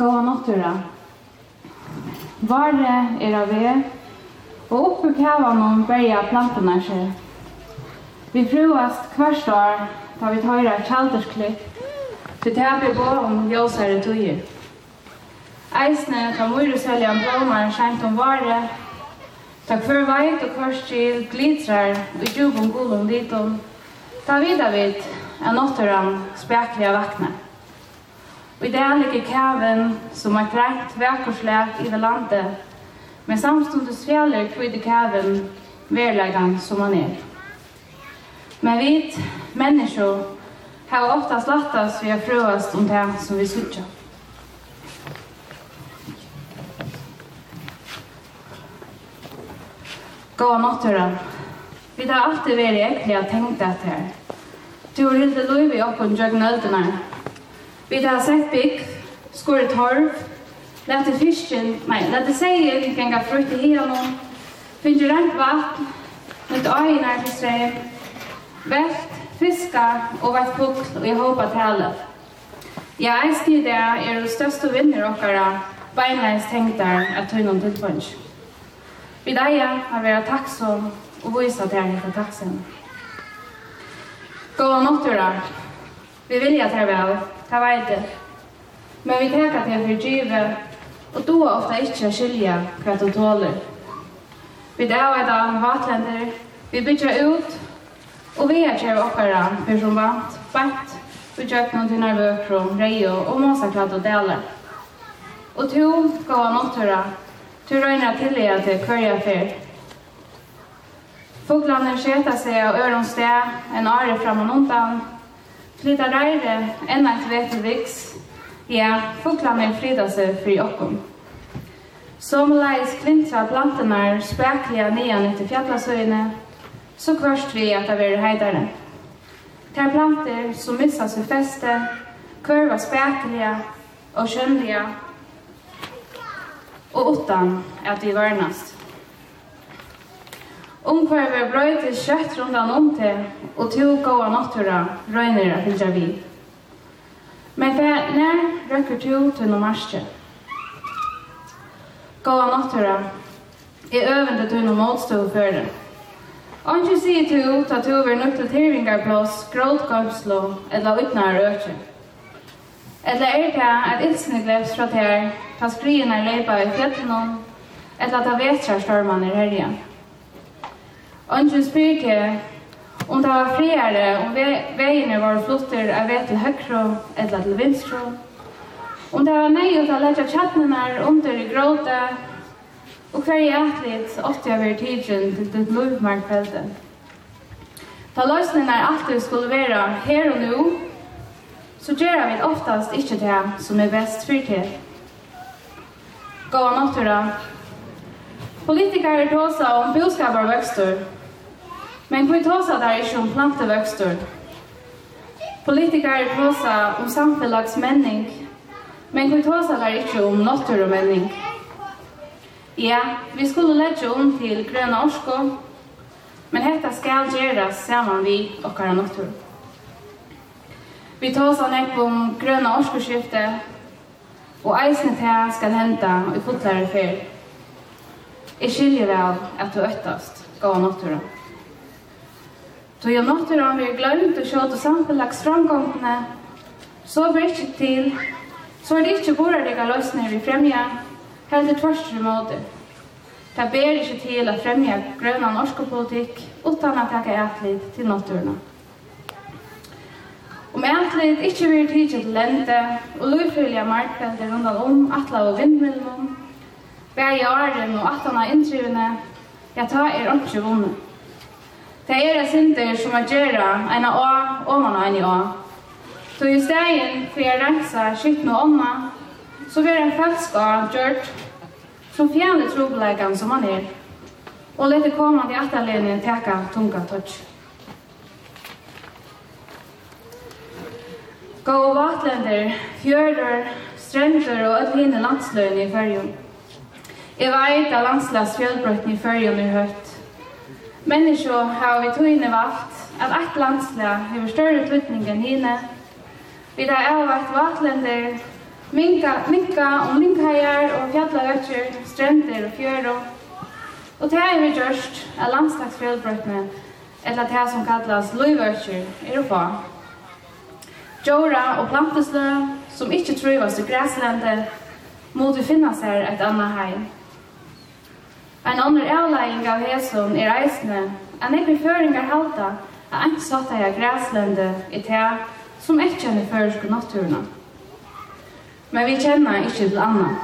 Gåa nattura. Vare er av ved, og oppe kava noen berja plantene seg. Vi fruast hverst år da vi tøyra kjaldersklipp, til tæpi på om ljøsare tøyer. Eisne kan mora selja blomar skjent om vare, Takk hver veit og korskil glitrar og djubom gulom litum. Ta vida vid en åtteran spekliga vakna. Og i det ligger kæven som er greit vekkorslag i det landet, men samståndet sveler kvide kæven verleggen som han er. Men vi, mennesker, har oftast latt oss vi har prøvast om det som vi suttet. Gåa nåtturen. Vi har alltid vært veri ekkli at tenkta etter. Du har hilde loiv i oppun jøgnøldene. Vi har sett bygg, skåret torv, lette fisken, nei, lette seier, genga frukt i helen, finner rent vatten, mot øyne er til streg, vekt, fiska og vært bukt og i håpa tale. Ja, jeg styr det er de største vinner okkara beinleis tenktar at tøynom tilfunns. Vi deia har vært takksom og vise til jeg for takksom. Gåa nåttura, vi vilja til vel, Ta veit det. Men vi tenker til for givet, og du er ofte ikke skilja hva du tåler. Vi er et av vatlender, vi bytter ut, og vi er kjører okkara, for som vant, bant, vi kjører noen til nærvøkron, reio og måsa klart og deler. Og to gav han åttura, to røyna tillige til kvarja fyr. Foglander skjeta seg av øron sted, en are fram og undan, Flytta röjre, en ett veteviks. Ja, fåglarna frida seg fri okkom. Som leis klintra plantenar spekliga nian etter fjallasøyne, så kvørst vi at det var heidare. Ter planter som missa seg feste, kurva spekliga og skjønliga, og utan at vi varnast. Omkvarvet brøyter skjøtt rundan om til, og to gåa nattura røyner at hildra vi. Men for nær røkker to til noe marsje. Gåa nattura er øvende til noe motstå føre. Anki sier to ta to over nødt til tirvingarblås, grådgåpslå eller utnær økje. Eller er det at ilsene gleps fra ter, ta skriene er leipa i fjettene, eller at ta vetrar stormann er herjen. Ønsken spyrke om det var friere om ve veiene var flotter av vei til høyre eller til vinstre. Om det var nøyot å lette kjattene under i gråte og hver i atlet åtte jeg var tidsen til det lovmarkfeltet. Da løsningen er alltid skulle være her og nå, så gjør vi oftast ikke det som er best for til. Gåa natura. Politikere tåsa om boskaparvøkster, Men vi tåsa där är som planteväxter. Politiker tåsa om samfällagsmänning. Men vi tåsa där är om naturmänning. Ja, vi skulle lägga om till gröna orsko. Men detta ska göras samman vi och våra natur. Vi tåsa nek om gröna orskoskifte. Och eisen till ska hända i fotlare för. Jag skiljer väl att du öttast gav naturen. Då jag nåttar om vi glömt och kjøtt og samfunnlags framgångene, så blir det til, så er det ikke våre dega løsner vi fremjer, helt i tvørst remote. Det ber ikke til at fremje grønna norsk politikk, utan at jeg er atlet til nåtturna. Om atlet ikke blir tid til lente, og lovfyllige markfelder rundt om atla og vindmøllene, bæg i åren og atlan av inntryvene, jeg tar er ikke vunnet. Det er et synder som er gjøre en av å, og man har en i å. Så i stedet for jeg renser skytten og ånda, så blir en falsk av gjørt som fjerne trobeleggene som han er. Og lette komme til atterlinjen teka tunga touch. Gå og vatlender, fjører, strender og et hinne landsløyene i fyrjun. Jeg vet at landslags fjellbrøtten i fyrjun er høyt. Menneskje har vi tog valgt at et landslag har større flyttning enn henne. Vi har avvart vatlender, minka, minka og minkhajar og fjallarøkker, strender og fjører. Og det har vi gjort at landslagsfjellbrøttene, eller det som kallas løyvøkker, er oppe. Jora og planteslø som ikke trøyvast i græslandet, må du finne seg et annet heim. En annen avlägning av hesum er reisne, en ekvi föringar halta, a ikke satt av gräslande i te, som ikke kjenner føreske naturna. Men vi kjenner ikke til annan.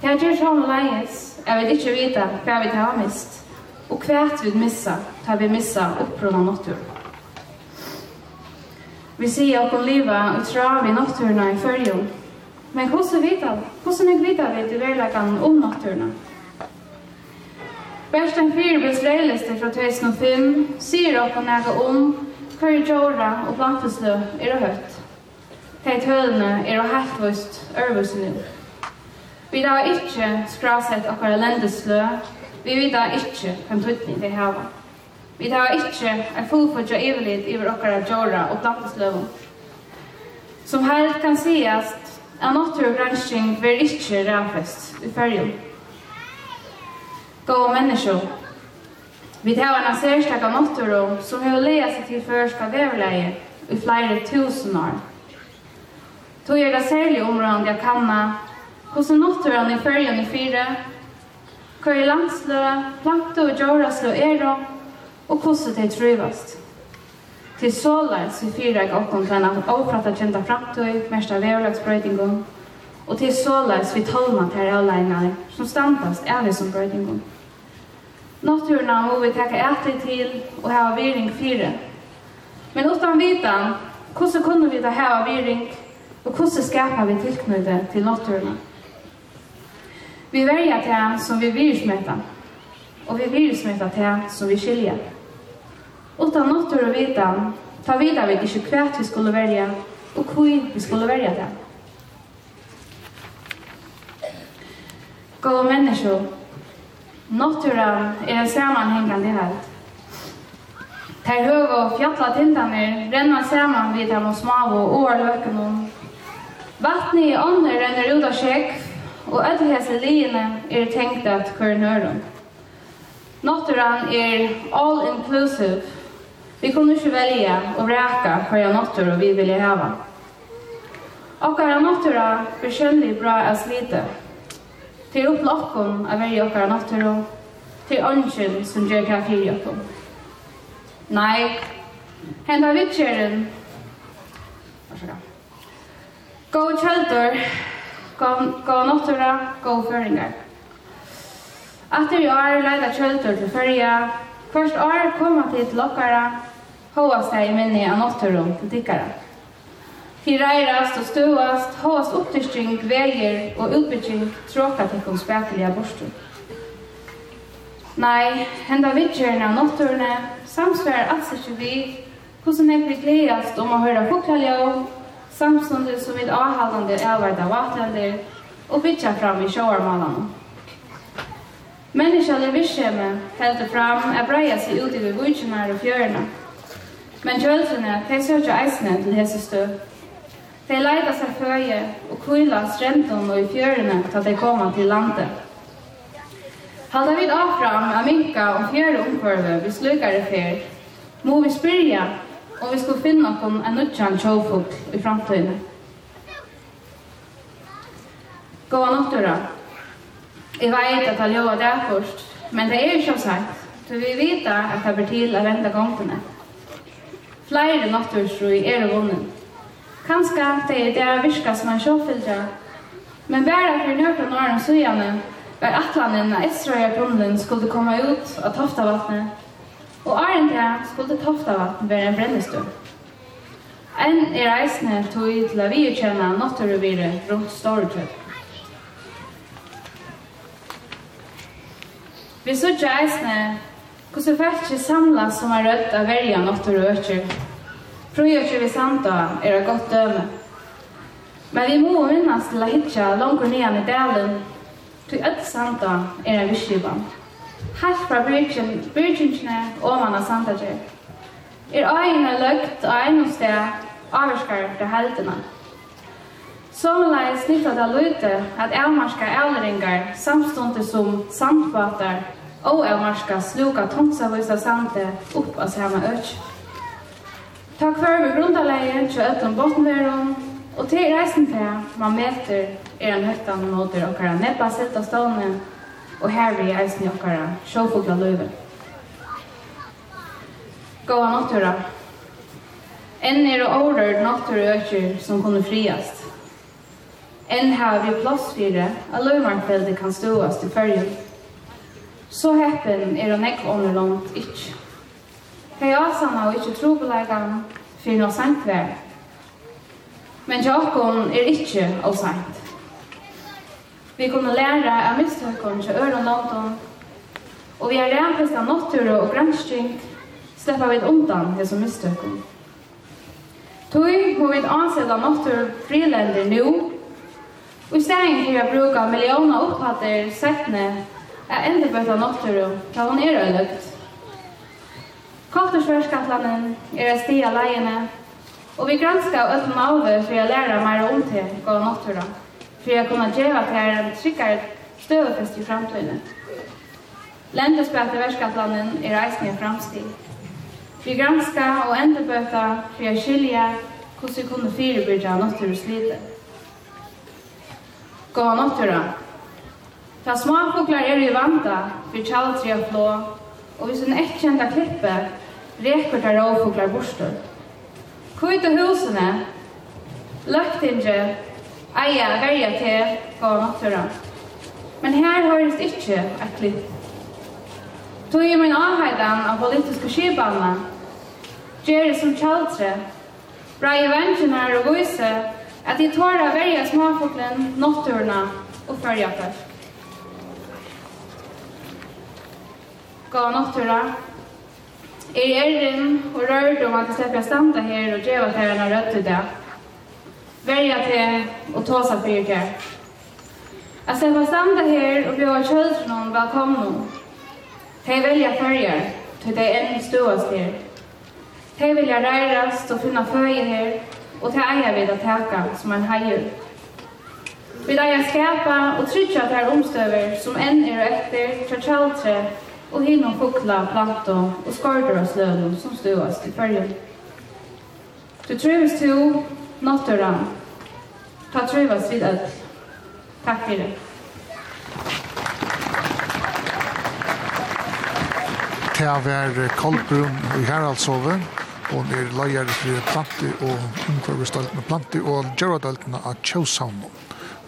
Det er ikke sånn lejes, jeg vil ikke vite hva vi tar mist, og hva vi missa, tar vi missa upprunna natur. Vi sier at vi lever og tror vi naturna i førjon, men hvordan vet vi, hvordan jeg vita vi til verleggene om naturna? Versen en fyrbils sleileste fra 2005 sier dere nære om hver jorda og planteslø er det høyt. De tølene er det heltvist øvelse nu. Vi da ikke skrasett akkurat lendeslø, vi vet da ikke hvem tøytning de har. Vi da ikke er fullfødt og evighet over akkurat jorda og plantesløven. Som helt kan sies, en naturgransking vil ikke ræfest i fergen. Gå menneske. Vi tar en särskild motor som har lärt seg til förska vevleie i flere tusen år. Tog är det særlig områden jeg kan hos en motor i färgen i fire, hva er landslø, planta og djøraslø er det, og hvordan de trivast. Til sålar så fyrer jeg åkken til en avprata kjenta framtøy, mest av vevlagsbrøytingon, og til sålar så vi tolma til avleinar, som standast er det som brøytingon. Naturna må vi takke etter til og ha viring fire. Men utan vitan, hvordan kunne vi da ha viring, og hvordan skapar vi tilknytte til naturna? Vi verja til som vi virusmeta, og vi virusmeta til som vi skilja. Utan natur og vitan, ta vidar vi ikke hva vi skulle verja, og hvor vi skulle verja til. Gå mennesker, Naturen är en sammanhängande helt. Ter hög og fjalla tindaner rennar samman vid dem og smav och årlöken om. Vattnet i ånden renner ut av käck och liene er tenkt tänkt att nøren. Naturen är all inclusive. Vi kunne ikke velge och räka för jag natur och vi ville häva. Och är natura bekänner bra as slita. Det er opp lokken av veri okkar natur og til ønsken som gjør hva fyri okkom. Nei, henda vittjeren Gå kjeldur, gå nattura, gå føringar. Atter i år leida kjeldur til fyrja, Først år koma til lokkara, hoa seg i minni av natturum til tikkara. Hireirast og stuast, håast opptystring, veier og utbytting tråka til tikkum spekuliga borstu. Nei, henda vidgjerne av notturne samsvarar alls ikke vi hvordan jeg vil gledast om å høyra fukraljå, samstundet som vil avhaldande avverda vatlander og bytja fram i sjåarmalan. Menneskjallig virkjemme heldur fram er breia seg ut i vujtjumar og fjørene, men kjøltene, de søkja eisne til hese støv De leida seg føye og kvila strendene og i fjørene til de koma til landet. Halda vid avfram av minka og fjøre omkvarve vi slukare fer, må vi spyrja og vi skulle finne noen en utjan tjåfugl i framtøyne. Gåa noktura. Jeg vet at jeg lova det først, men det er jo ikke sagt, for vi vet at det blir til å vende gongtene. Flere nokturstrøy er vunnet. Kanska det är det virka som en sjåfyldra. Men bara för några norr om sujane var atlanen när Esraja brunnen skulle komma ut av Toftavattnet. Og Arendra skulle Toftavattnet være en brennestund. En er reisende tog til å vidkjenne natteruvire rundt Stortøtt. Vi så ikke reisende hvordan folk ikke samlas som er rødt av verja natteruvøkker Frøyre Santa er et godt døme. Men vi må minnes til å hitja langt ned i delen, til et Santa er en visskivan. Helt fra Virgin, og mann av Santa Jerk. Er øyne løgt og egnom sted avvarskar fra heltene. Sommerleis snitta det løyte at avmarska avleringar samstående som samfatar og avmarska sluka tomsavvisa sante opp av samme økje. Ta kvar vi grundaleie til ötlom bottenveron, og til reisen til man meter er en høytan måter okkara neppa sett av stående, og her vi eisen i okkara sjåfugla løyve. Gåa nottura. Enn er og årørd nottura økker som kunne friast. Enn her vi plass fire, at løymarfeldet kan ståast i fyrjum. Så heppen er og nekv ånderlangt ikkje. Hei asana og ikkje trobeleggene fyrir noe sent vær. Men Jakon er ikkje og sent. Vi kunne lære av mistøkken til øre og London, og vi har rempest av nåttur og grønnskjeng, slipper vi undan det som mistøkken. Tøy må vi ansette nåttur frilender nå, og i stedet kan vi bruke millioner opphatter settene er endebøtta nåttur til hun er øyeløgt. Kortorsverskatlanen er et stig av leiene, og vi granskar öll mauve for å læra meira om til gå nattura, for å kunne djeva til en tryggare støvefest i framtiden. Lendespel til verskatlanen er eisen i framstig. Vi granskar og endurbøta for å skilja hvordan vi kunne fyrebyrja nattur og slite. Gå nattura. Ta småfuglar er i vanta for tjaldri og flå, og hvis en ekkjenta klippe reker der råfuglar borster. Kvite husene, løktinge, eia verja til gav natura. Men her høres ikkje et klipp. Tog i min avheidan av politiske skibanna, gjere som kjaltre, bra i evangenar og vise at de tåra verja småfuglen, notturna og fyrja først. Gav natura, Er erren og rørt om at jeg slipper standa her og djeva til en rødt til det. Verja til å ta seg for dere. Jeg slipper standa her og bjøve kjøldren velkommen. De velja farger til de enn stås her. De vilja reirast og finna føje her og til eier vid å teka som en heier. Vi eier skapa og tryggja til omstøver som enn er etter til kjøltre og hinnom fukla, planto og skorder av sløvnum som stuast i fyrje. Du trivs to, natturan. Ta trivas vid öll. Takk fyrir. Det var Kolbrun i Haraldshove, og hun er leier for Planti og Ungvarvestoltene Planti og Gerardoltene av Kjøshavnen.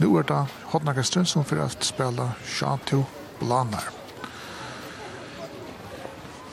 Nå er det Hodnakastun som fyrir at spela Shantu Blanar.